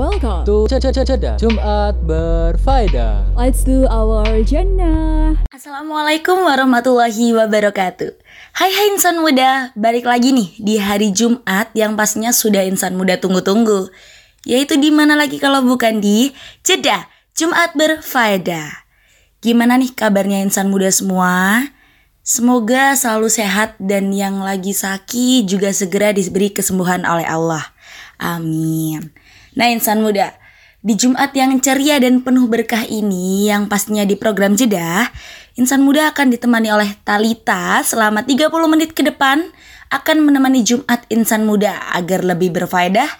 welcome to Ceda Jumat Berfaedah. Let's do our Jannah. Assalamualaikum warahmatullahi wabarakatuh. Hai hai insan muda, balik lagi nih di hari Jumat yang pastinya sudah insan muda tunggu-tunggu. Yaitu di mana lagi kalau bukan di Jeda Jumat Berfaedah. Gimana nih kabarnya insan muda semua? Semoga selalu sehat dan yang lagi sakit juga segera diberi kesembuhan oleh Allah. Amin. Nah insan muda, di Jumat yang ceria dan penuh berkah ini yang pastinya di program jeda, insan muda akan ditemani oleh Talita selama 30 menit ke depan akan menemani Jumat insan muda agar lebih berfaedah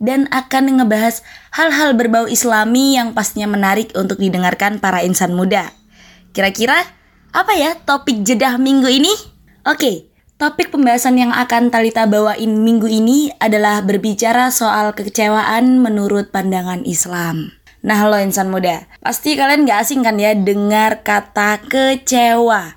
dan akan ngebahas hal-hal berbau islami yang pastinya menarik untuk didengarkan para insan muda. Kira-kira apa ya topik jeda minggu ini? Oke, Topik pembahasan yang akan Talita bawain minggu ini adalah berbicara soal kekecewaan menurut pandangan Islam. Nah lo insan muda, pasti kalian gak asing kan ya dengar kata kecewa.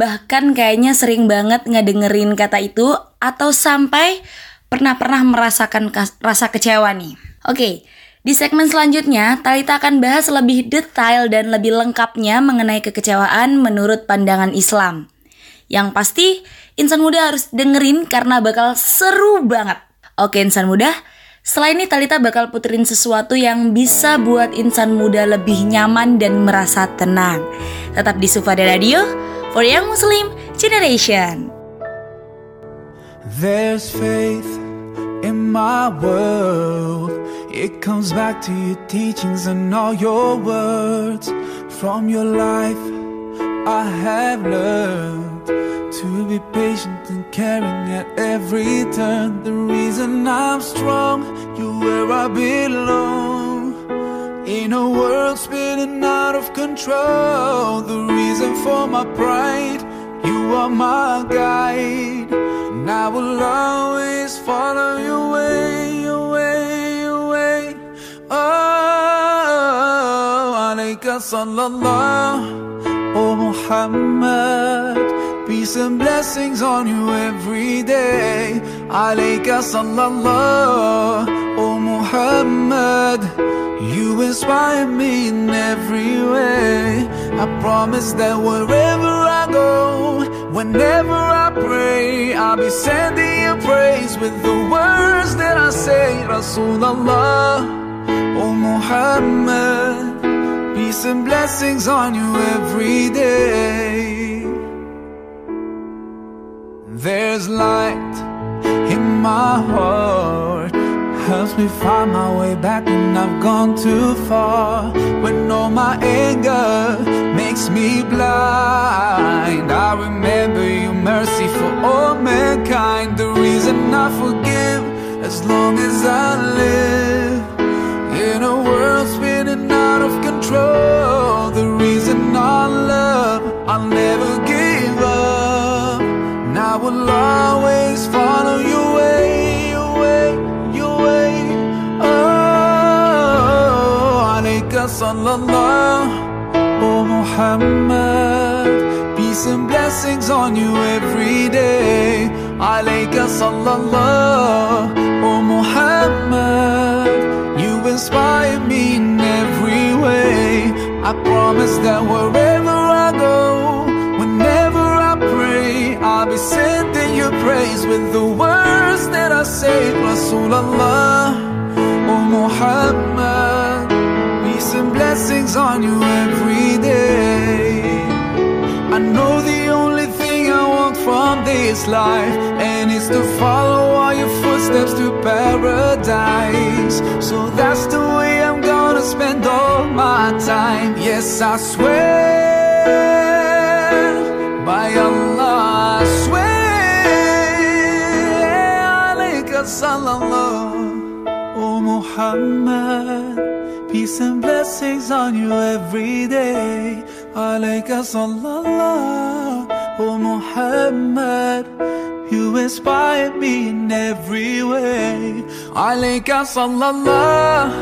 Bahkan kayaknya sering banget ngedengerin kata itu atau sampai pernah-pernah merasakan rasa kecewa nih. Oke, di segmen selanjutnya, Talita akan bahas lebih detail dan lebih lengkapnya mengenai kekecewaan menurut pandangan Islam. Yang pasti, insan muda harus dengerin karena bakal seru banget. Oke insan muda, setelah ini Talita bakal puterin sesuatu yang bisa buat insan muda lebih nyaman dan merasa tenang. Tetap di Sufada Radio, for Young Muslim Generation. There's faith in my world. It comes back to your teachings and all your words. From your life, I have learned. To be patient and caring at every turn. The reason I'm strong, you're where I belong. In a world spinning out of control. The reason for my pride, you are my guide. And I will always follow your way, your way, your way. Oh, alayka sallallahu, oh Muhammad Peace and blessings on you every day. Alayka sallallahu Oh Muhammad. You inspire me in every way. I promise that wherever I go Whenever I pray I'll be sending you praise With the words that I say Rasulullah Oh Muhammad. Peace and blessings on you every day there's light in my heart. Helps me find my way back when I've gone too far. When all my anger makes me blind I remember your mercy for all mankind. The reason I forgive as long as I live. In a world spinning out of control The reason I love, I'll never will always follow your way, your way. Oh, alayka sallallahu, oh Muhammad. Peace and blessings on you every day. Alayka sallallahu, oh Muhammad. You inspire me in every way. I promise that wherever sending you praise with the words that I say. Rasulullah, oh Muhammad, peace and blessings on you every day. I know the only thing I want from this life, and it's to follow all your footsteps to paradise. So that's the way I'm gonna spend all my time. Yes, I swear by sallallahu, oh Muhammad. Peace and blessings on you every day. Alayka sallallahu, oh Muhammad. You inspire me in every way. Alayka sallallahu,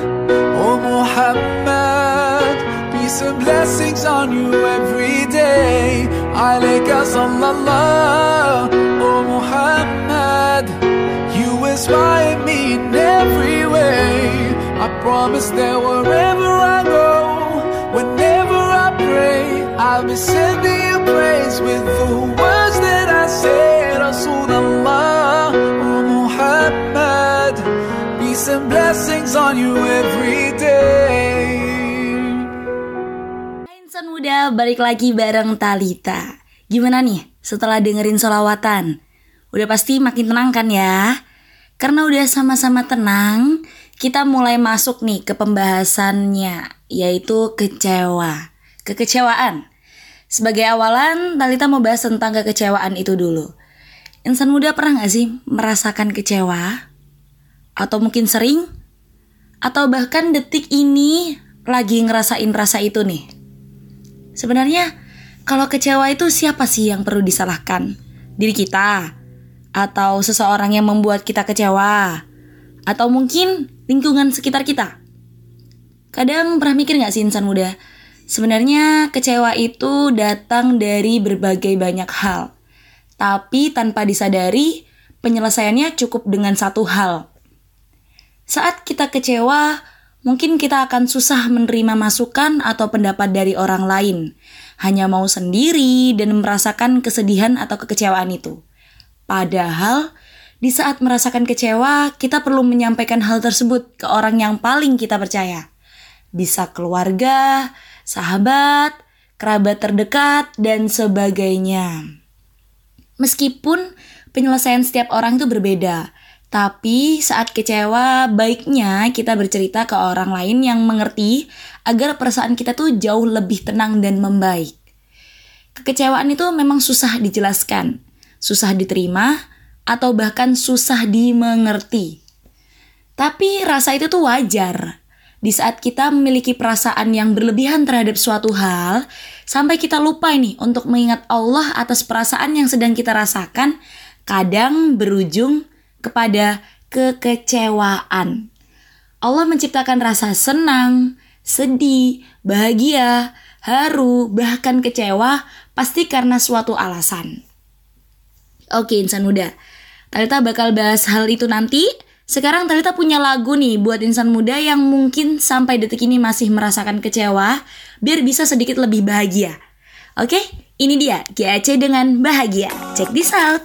oh Muhammad. Peace and blessings on you every day. Alayka sallallahu, oh Muhammad. Inspire me in every way. I promise that wherever I go, whenever I pray, I'll be sending you praise with the words that I say. Rasulullah, oh Muhammad, peace and blessings on you every day. Insan muda, balik lagi bareng Talita. Gimana nih setelah dengerin solawatan? Udah pasti makin tenang kan ya? Karena udah sama-sama tenang, kita mulai masuk nih ke pembahasannya, yaitu kecewa. Kekecewaan. Sebagai awalan, Talita mau bahas tentang kekecewaan itu dulu. Insan muda pernah gak sih merasakan kecewa? Atau mungkin sering? Atau bahkan detik ini lagi ngerasain rasa itu nih? Sebenarnya kalau kecewa itu siapa sih yang perlu disalahkan? Diri kita? Atau seseorang yang membuat kita kecewa? Atau mungkin lingkungan sekitar kita? Kadang pernah mikir gak sih insan muda? Sebenarnya kecewa itu datang dari berbagai banyak hal. Tapi tanpa disadari, penyelesaiannya cukup dengan satu hal. Saat kita kecewa, mungkin kita akan susah menerima masukan atau pendapat dari orang lain. Hanya mau sendiri dan merasakan kesedihan atau kekecewaan itu. Padahal, di saat merasakan kecewa, kita perlu menyampaikan hal tersebut ke orang yang paling kita percaya. Bisa keluarga, sahabat, kerabat terdekat, dan sebagainya. Meskipun penyelesaian setiap orang itu berbeda, tapi saat kecewa, baiknya kita bercerita ke orang lain yang mengerti agar perasaan kita tuh jauh lebih tenang dan membaik. Kekecewaan itu memang susah dijelaskan, susah diterima, atau bahkan susah dimengerti. Tapi rasa itu tuh wajar. Di saat kita memiliki perasaan yang berlebihan terhadap suatu hal, sampai kita lupa ini untuk mengingat Allah atas perasaan yang sedang kita rasakan, kadang berujung kepada kekecewaan. Allah menciptakan rasa senang, sedih, bahagia, haru, bahkan kecewa pasti karena suatu alasan. Oke insan muda, Talita bakal bahas hal itu nanti. Sekarang Talita punya lagu nih buat insan muda yang mungkin sampai detik ini masih merasakan kecewa, biar bisa sedikit lebih bahagia. Oke, ini dia GAC dengan Bahagia. Check this out.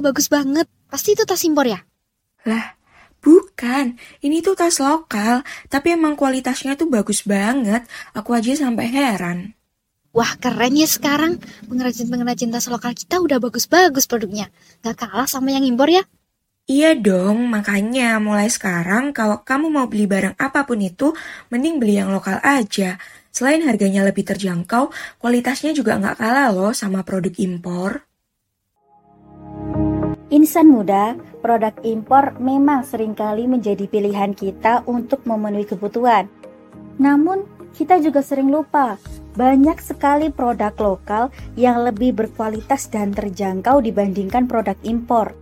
Bagus banget. Pasti itu tas impor ya? Lah, bukan. Ini tuh tas lokal, tapi emang kualitasnya tuh bagus banget. Aku aja sampai heran. Wah, keren ya sekarang. Pengrajin-pengrajin tas lokal kita udah bagus-bagus produknya. Gak kalah sama yang impor ya? Iya dong, makanya mulai sekarang kalau kamu mau beli barang apa pun itu, mending beli yang lokal aja. Selain harganya lebih terjangkau, kualitasnya juga nggak kalah loh sama produk impor. Insan muda, produk impor memang sering kali menjadi pilihan kita untuk memenuhi kebutuhan. Namun, kita juga sering lupa, banyak sekali produk lokal yang lebih berkualitas dan terjangkau dibandingkan produk impor.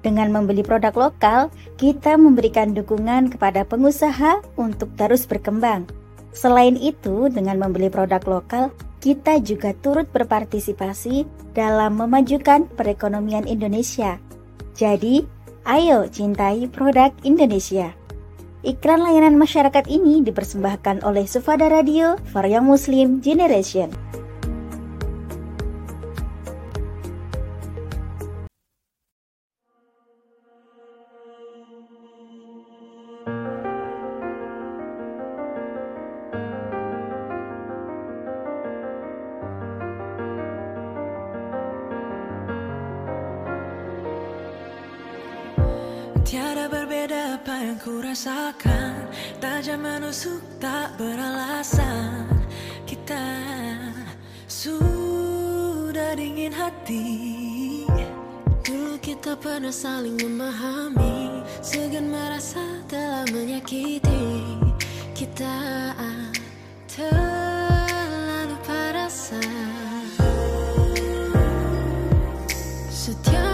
Dengan membeli produk lokal, kita memberikan dukungan kepada pengusaha untuk terus berkembang. Selain itu, dengan membeli produk lokal, kita juga turut berpartisipasi dalam memajukan perekonomian Indonesia. Jadi, ayo cintai produk Indonesia. Iklan layanan masyarakat ini dipersembahkan oleh Sufada Radio for Young Muslim Generation. Rasakan Tajam menusuk tak beralasan. Kita sudah dingin hati. Dulu kita pernah saling memahami Segan merasa telah menyakiti. Kita terlalu parasa. Setiap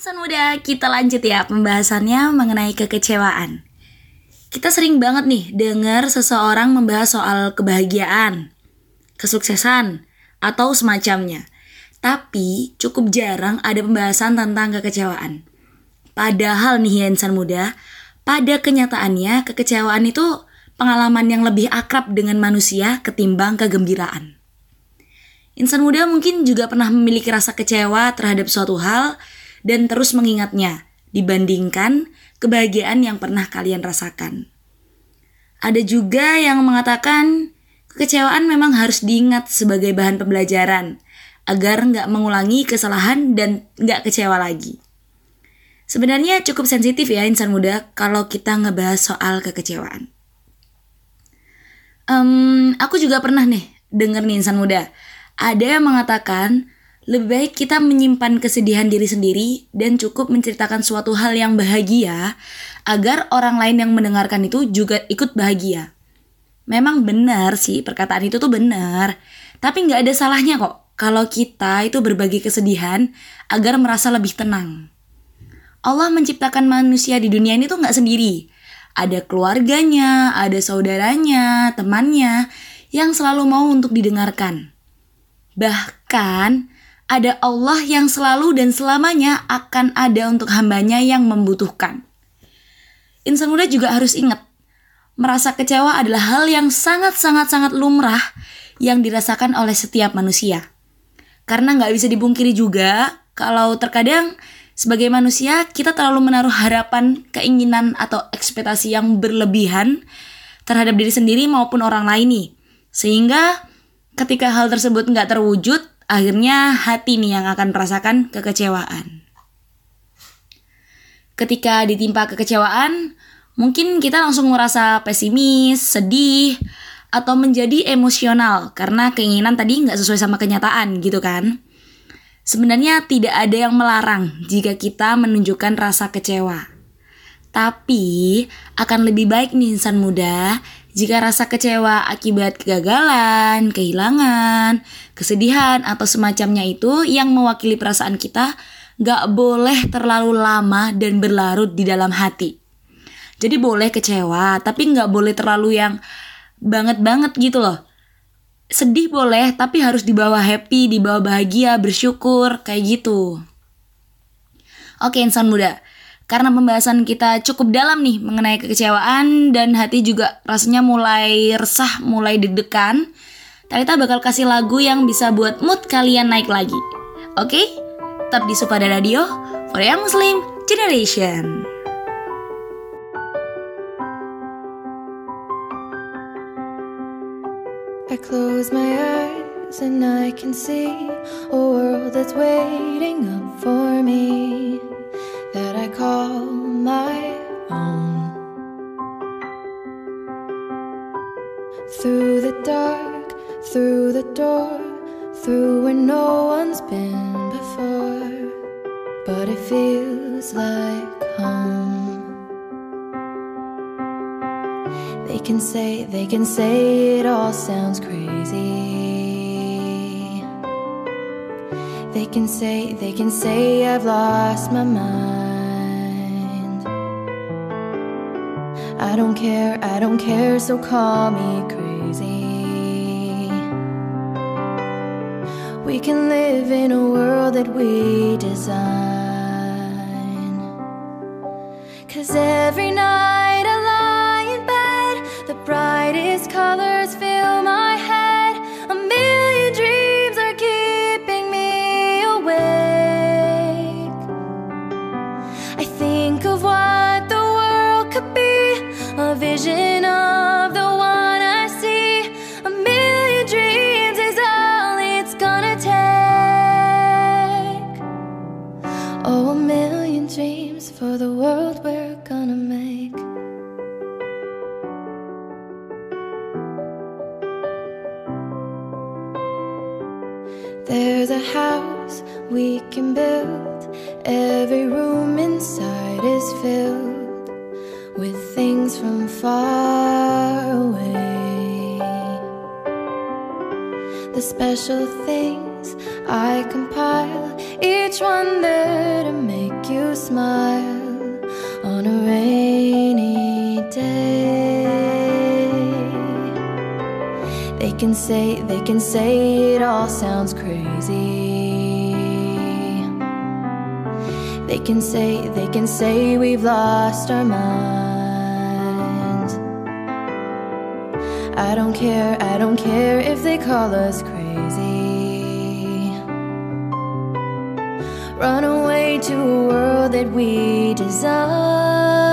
insan muda, kita lanjut ya pembahasannya mengenai kekecewaan. Kita sering banget nih dengar seseorang membahas soal kebahagiaan, kesuksesan, atau semacamnya. Tapi cukup jarang ada pembahasan tentang kekecewaan. Padahal nih ya insan muda, pada kenyataannya kekecewaan itu pengalaman yang lebih akrab dengan manusia ketimbang kegembiraan. Insan muda mungkin juga pernah memiliki rasa kecewa terhadap suatu hal dan terus mengingatnya dibandingkan kebahagiaan yang pernah kalian rasakan. Ada juga yang mengatakan kekecewaan memang harus diingat sebagai bahan pembelajaran agar nggak mengulangi kesalahan dan nggak kecewa lagi. Sebenarnya cukup sensitif ya insan muda kalau kita ngebahas soal kekecewaan. Um, aku juga pernah nih denger nih insan muda. Ada yang mengatakan lebih baik kita menyimpan kesedihan diri sendiri dan cukup menceritakan suatu hal yang bahagia agar orang lain yang mendengarkan itu juga ikut bahagia. Memang benar sih perkataan itu tuh benar, tapi nggak ada salahnya kok kalau kita itu berbagi kesedihan agar merasa lebih tenang. Allah menciptakan manusia di dunia ini tuh nggak sendiri, ada keluarganya, ada saudaranya, temannya yang selalu mau untuk didengarkan. Bahkan ada Allah yang selalu dan selamanya akan ada untuk hambanya yang membutuhkan. Insan muda juga harus ingat, merasa kecewa adalah hal yang sangat-sangat-sangat lumrah yang dirasakan oleh setiap manusia. Karena nggak bisa dibungkiri juga kalau terkadang sebagai manusia, kita terlalu menaruh harapan, keinginan, atau ekspektasi yang berlebihan terhadap diri sendiri maupun orang lain nih. Sehingga ketika hal tersebut nggak terwujud, akhirnya hati nih yang akan merasakan kekecewaan. Ketika ditimpa kekecewaan, mungkin kita langsung merasa pesimis, sedih, atau menjadi emosional karena keinginan tadi nggak sesuai sama kenyataan gitu kan. Sebenarnya tidak ada yang melarang jika kita menunjukkan rasa kecewa. Tapi akan lebih baik nih insan muda jika rasa kecewa akibat kegagalan, kehilangan, kesedihan atau semacamnya itu yang mewakili perasaan kita gak boleh terlalu lama dan berlarut di dalam hati. Jadi boleh kecewa, tapi gak boleh terlalu yang banget-banget gitu loh. Sedih boleh tapi harus dibawa happy dibawa bahagia bersyukur kayak gitu. Oke insan muda karena pembahasan kita cukup dalam nih mengenai kekecewaan dan hati juga rasanya mulai resah mulai deg-degan Talita bakal kasih lagu yang bisa buat mood kalian naik lagi. Oke? Tetap di Supada Radio for Young Muslim Generation. I close my eyes and I can see a world that's waiting up for me that I call my own. Through the dark, through the door, through where no one's been before, but it feels like home. They can say, they can say it all sounds crazy. They can say, they can say I've lost my mind. I don't care, I don't care, so call me crazy. We can live in a world that we design. Cause every night I think of what the world could be, a vision can say, they can say we've lost our minds. I don't care, I don't care if they call us crazy. Run away to a world that we design.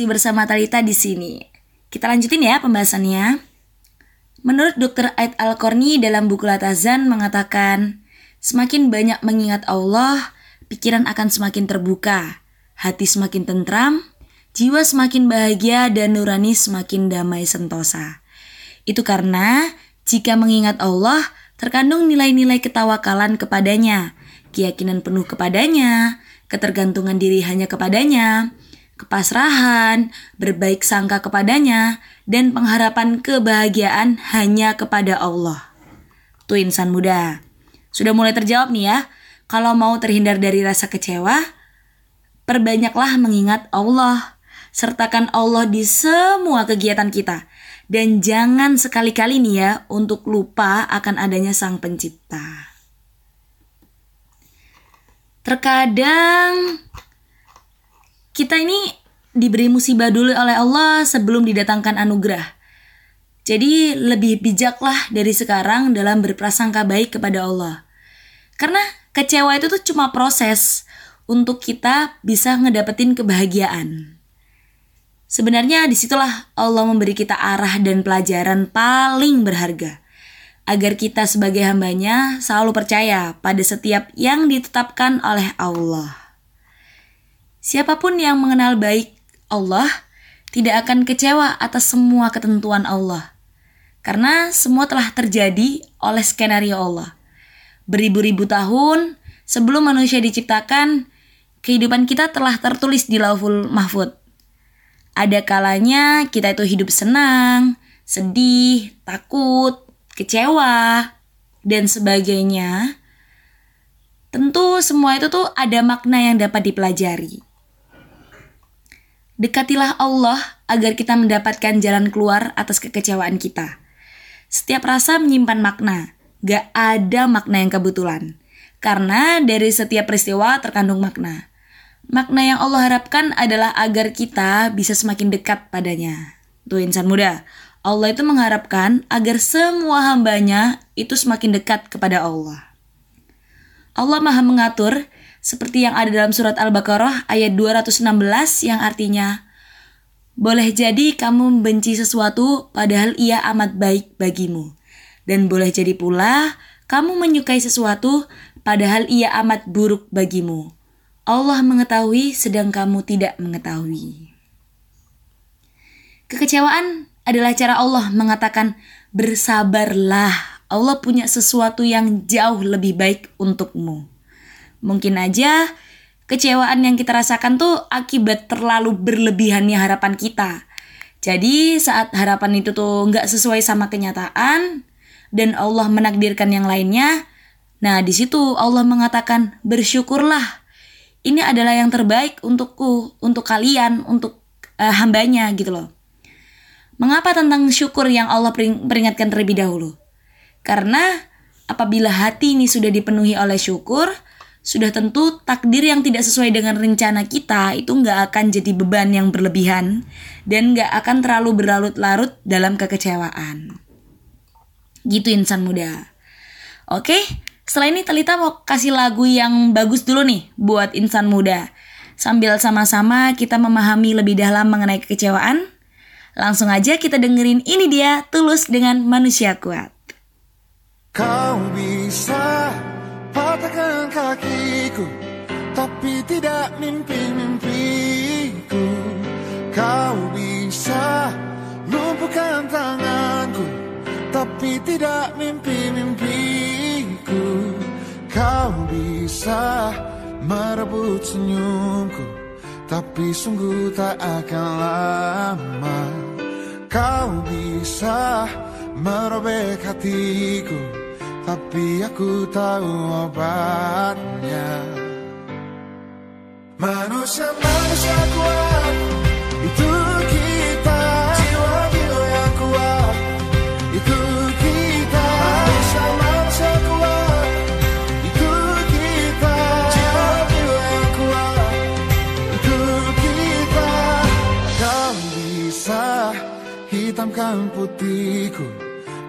Masih bersama Talita di sini. Kita lanjutin ya pembahasannya. Menurut Dr. Aid Al-Korni dalam buku Latazan mengatakan, semakin banyak mengingat Allah, pikiran akan semakin terbuka, hati semakin tentram, jiwa semakin bahagia dan nurani semakin damai sentosa. Itu karena jika mengingat Allah, terkandung nilai-nilai ketawakalan kepadanya, keyakinan penuh kepadanya, ketergantungan diri hanya kepadanya, kepasrahan, berbaik sangka kepadanya, dan pengharapan kebahagiaan hanya kepada Allah. Tuh insan muda, sudah mulai terjawab nih ya, kalau mau terhindar dari rasa kecewa, perbanyaklah mengingat Allah. Sertakan Allah di semua kegiatan kita. Dan jangan sekali-kali nih ya untuk lupa akan adanya sang pencipta. Terkadang kita ini diberi musibah dulu oleh Allah sebelum didatangkan anugerah. Jadi lebih bijaklah dari sekarang dalam berprasangka baik kepada Allah. Karena kecewa itu tuh cuma proses untuk kita bisa ngedapetin kebahagiaan. Sebenarnya di situlah Allah memberi kita arah dan pelajaran paling berharga. Agar kita sebagai hambanya selalu percaya pada setiap yang ditetapkan oleh Allah. Siapa pun yang mengenal baik Allah tidak akan kecewa atas semua ketentuan Allah. Karena semua telah terjadi oleh skenario Allah. Beribu-ribu tahun sebelum manusia diciptakan, kehidupan kita telah tertulis di Lauhul Mahfud. Ada kalanya kita itu hidup senang, sedih, takut, kecewa, dan sebagainya. Tentu semua itu tuh ada makna yang dapat dipelajari. Dekatilah Allah agar kita mendapatkan jalan keluar atas kekecewaan kita. Setiap rasa menyimpan makna, gak ada makna yang kebetulan. Karena dari setiap peristiwa terkandung makna. Makna yang Allah harapkan adalah agar kita bisa semakin dekat padanya. Tuh insan muda, Allah itu mengharapkan agar semua hambanya itu semakin dekat kepada Allah. Allah maha mengatur seperti yang ada dalam surat Al-Baqarah ayat 216 yang artinya boleh jadi kamu membenci sesuatu padahal ia amat baik bagimu. Dan boleh jadi pula kamu menyukai sesuatu padahal ia amat buruk bagimu. Allah mengetahui sedang kamu tidak mengetahui. Kekecewaan adalah cara Allah mengatakan bersabarlah. Allah punya sesuatu yang jauh lebih baik untukmu. Mungkin aja kecewaan yang kita rasakan tuh akibat terlalu berlebihannya harapan kita. Jadi saat harapan itu tuh nggak sesuai sama kenyataan dan Allah menakdirkan yang lainnya, nah di situ Allah mengatakan bersyukurlah. Ini adalah yang terbaik untukku, untuk kalian, untuk uh, hambanya gitu loh. Mengapa tentang syukur yang Allah peringatkan terlebih dahulu? Karena apabila hati ini sudah dipenuhi oleh syukur, sudah tentu takdir yang tidak sesuai dengan rencana kita itu nggak akan jadi beban yang berlebihan dan nggak akan terlalu berlarut-larut dalam kekecewaan. Gitu insan muda. Oke, setelah ini Telita mau kasih lagu yang bagus dulu nih buat insan muda. Sambil sama-sama kita memahami lebih dalam mengenai kekecewaan, Langsung aja kita dengerin ini dia Tulus dengan Manusia Kuat. Bisa patahkan kakiku Tapi tidak mimpi-mimpiku. Kau bisa lumpuhkan tanganku Tapi tidak mimpi-mimpiku. Kau bisa merebut senyumku tapi sungguh tak akan lama. Kau bisa merobek hatiku Tapi aku tahu obatnya. Manusia-manusia kuat. Itu kita. Jiwa-jiwa yang kuat. Itu kita. Manusia-manusia kuat. Itu kita. Jiwa-jiwa yang kuat. Itu kita. Kau bisa hitamkan putihku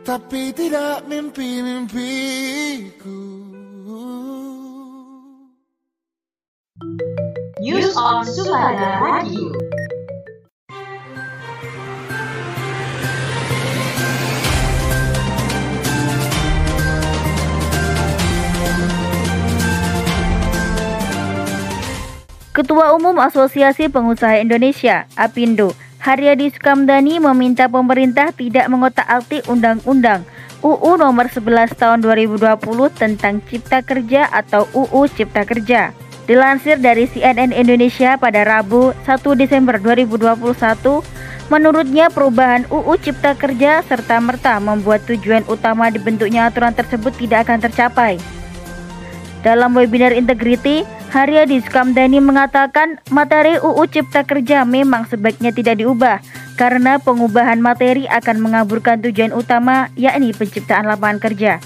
Tapi tidak mimpi-mimpiku News on Sumada Radio. Ketua Umum Asosiasi Pengusaha Indonesia, APindo, Haryadi Sukamdani meminta pemerintah tidak mengotak-atik undang-undang UU nomor 11 tahun 2020 tentang Cipta Kerja atau UU Cipta Kerja. Dilansir dari CNN Indonesia pada Rabu 1 Desember 2021, menurutnya perubahan UU Cipta Kerja serta merta membuat tujuan utama dibentuknya aturan tersebut tidak akan tercapai. Dalam webinar Integrity, Haryadi Sukamdani mengatakan materi UU Cipta Kerja memang sebaiknya tidak diubah karena pengubahan materi akan mengaburkan tujuan utama yakni penciptaan lapangan kerja.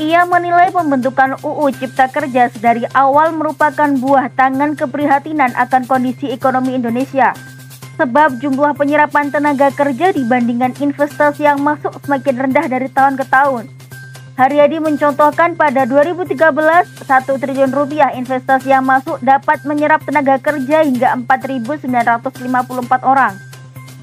Ia menilai pembentukan UU Cipta Kerja dari awal merupakan buah tangan keprihatinan akan kondisi ekonomi Indonesia. Sebab jumlah penyerapan tenaga kerja dibandingkan investasi yang masuk semakin rendah dari tahun ke tahun. Haryadi mencontohkan pada 2013, 1 triliun rupiah investasi yang masuk dapat menyerap tenaga kerja hingga 4.954 orang.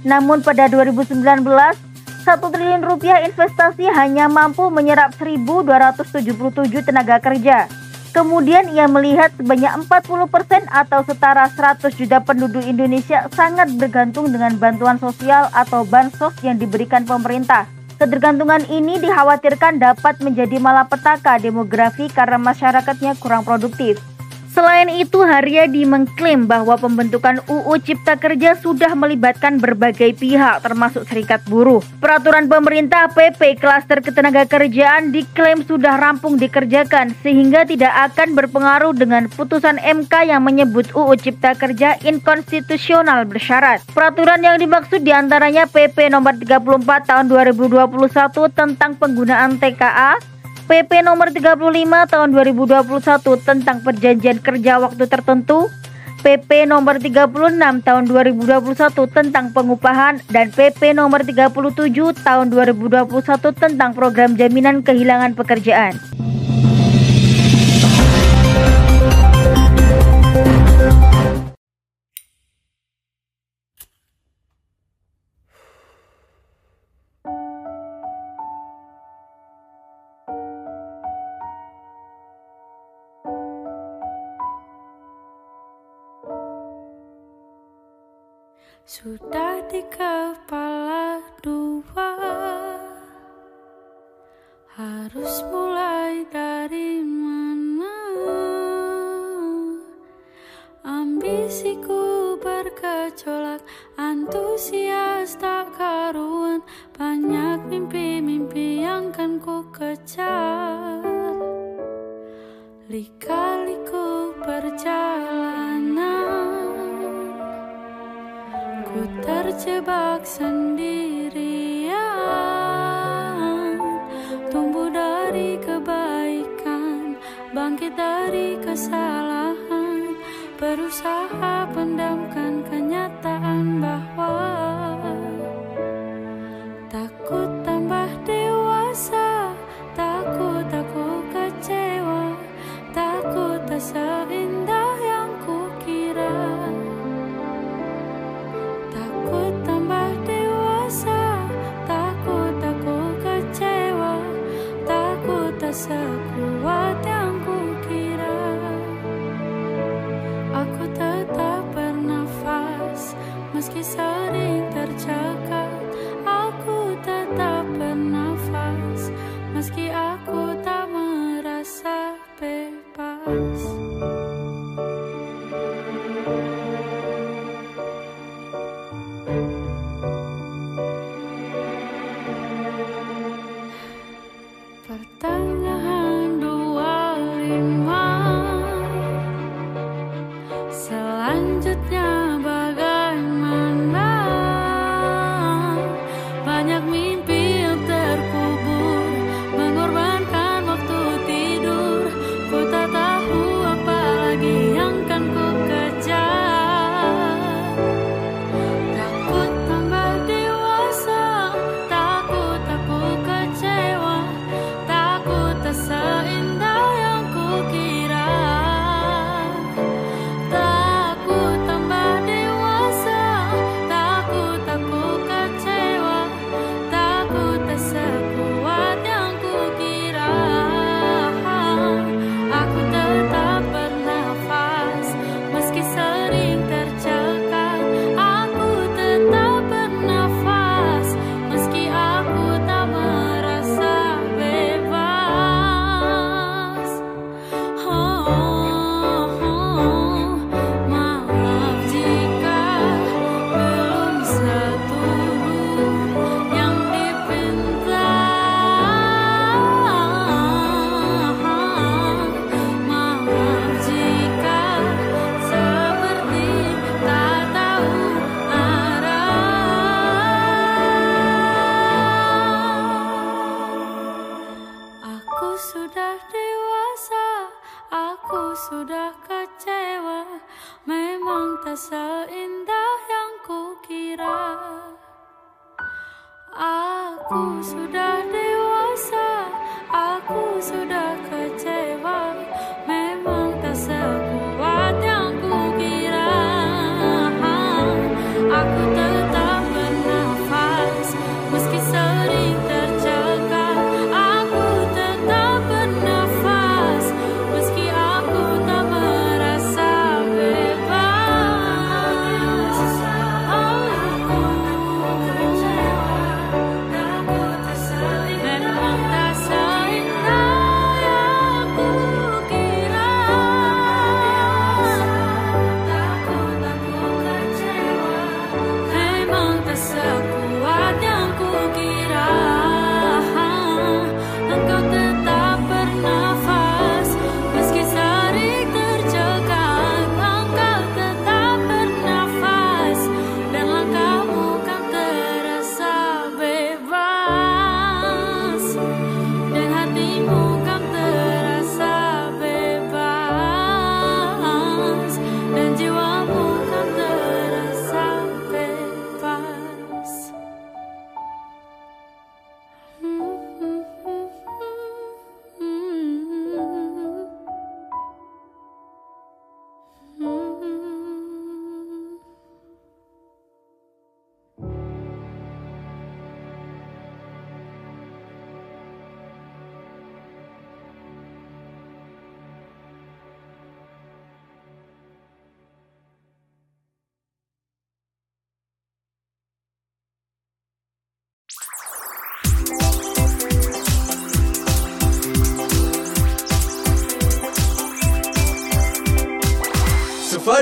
Namun pada 2019, 1 triliun rupiah investasi hanya mampu menyerap 1.277 tenaga kerja. Kemudian ia melihat sebanyak 40% atau setara 100 juta penduduk Indonesia sangat bergantung dengan bantuan sosial atau bansos yang diberikan pemerintah. Ketergantungan ini dikhawatirkan dapat menjadi malapetaka demografi karena masyarakatnya kurang produktif. Selain itu, Haryadi mengklaim bahwa pembentukan UU Cipta Kerja sudah melibatkan berbagai pihak termasuk serikat buruh. Peraturan pemerintah PP Klaster Ketenaga Kerjaan diklaim sudah rampung dikerjakan sehingga tidak akan berpengaruh dengan putusan MK yang menyebut UU Cipta Kerja inkonstitusional bersyarat. Peraturan yang dimaksud di antaranya PP nomor 34 tahun 2021 tentang penggunaan TKA PP nomor 35 tahun 2021 tentang perjanjian kerja waktu tertentu, PP nomor 36 tahun 2021 tentang pengupahan dan PP nomor 37 tahun 2021 tentang program jaminan kehilangan pekerjaan. Sudah di kepala dua. Harus mulai terjebak sendirian. Tumbuh dari kebaikan Bangkit dari kesalahan. Berusaha pendamkan Thanks.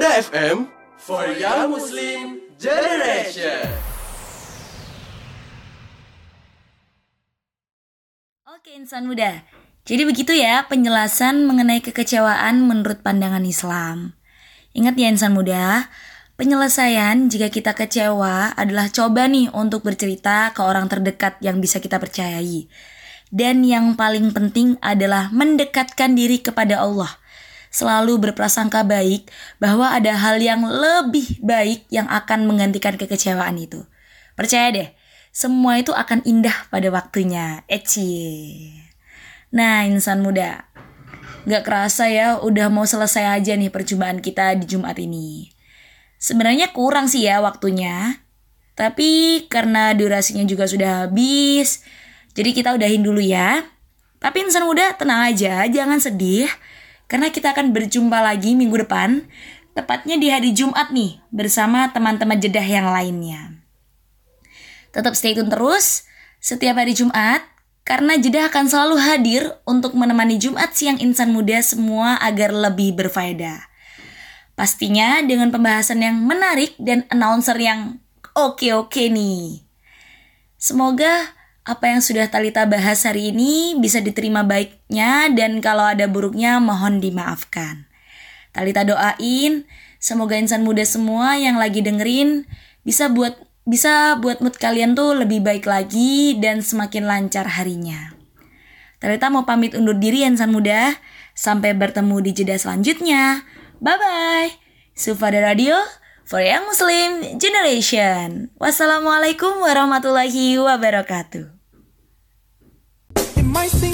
Sufada FM for Young Muslim Generation. Oke insan muda, jadi begitu ya penjelasan mengenai kekecewaan menurut pandangan Islam. Ingat ya insan muda, penyelesaian jika kita kecewa adalah coba nih untuk bercerita ke orang terdekat yang bisa kita percayai. Dan yang paling penting adalah mendekatkan diri kepada Allah. Selalu berprasangka baik bahwa ada hal yang lebih baik yang akan menggantikan kekecewaan itu. Percaya deh, semua itu akan indah pada waktunya. Eci. Nah, insan muda. Gak kerasa ya, udah mau selesai aja nih perjumpaan kita di Jumat ini. Sebenarnya kurang sih ya waktunya. Tapi karena durasinya juga sudah habis, jadi kita udahin dulu ya. Tapi insan muda tenang aja, jangan sedih. Karena kita akan berjumpa lagi minggu depan, tepatnya di hari Jumat nih, bersama teman-teman jedah yang lainnya. Tetap stay tune terus setiap hari Jumat, karena jedah akan selalu hadir untuk menemani Jumat siang insan muda semua agar lebih berfaedah. Pastinya dengan pembahasan yang menarik dan announcer yang oke-oke nih. Semoga apa yang sudah Talita bahas hari ini bisa diterima baiknya dan kalau ada buruknya mohon dimaafkan. Talita doain semoga insan muda semua yang lagi dengerin bisa buat bisa buat mood kalian tuh lebih baik lagi dan semakin lancar harinya. Talita mau pamit undur diri insan muda. Sampai bertemu di jeda selanjutnya. Bye bye. Sufada Radio for Young Muslim Generation. Wassalamualaikum warahmatullahi wabarakatuh. It might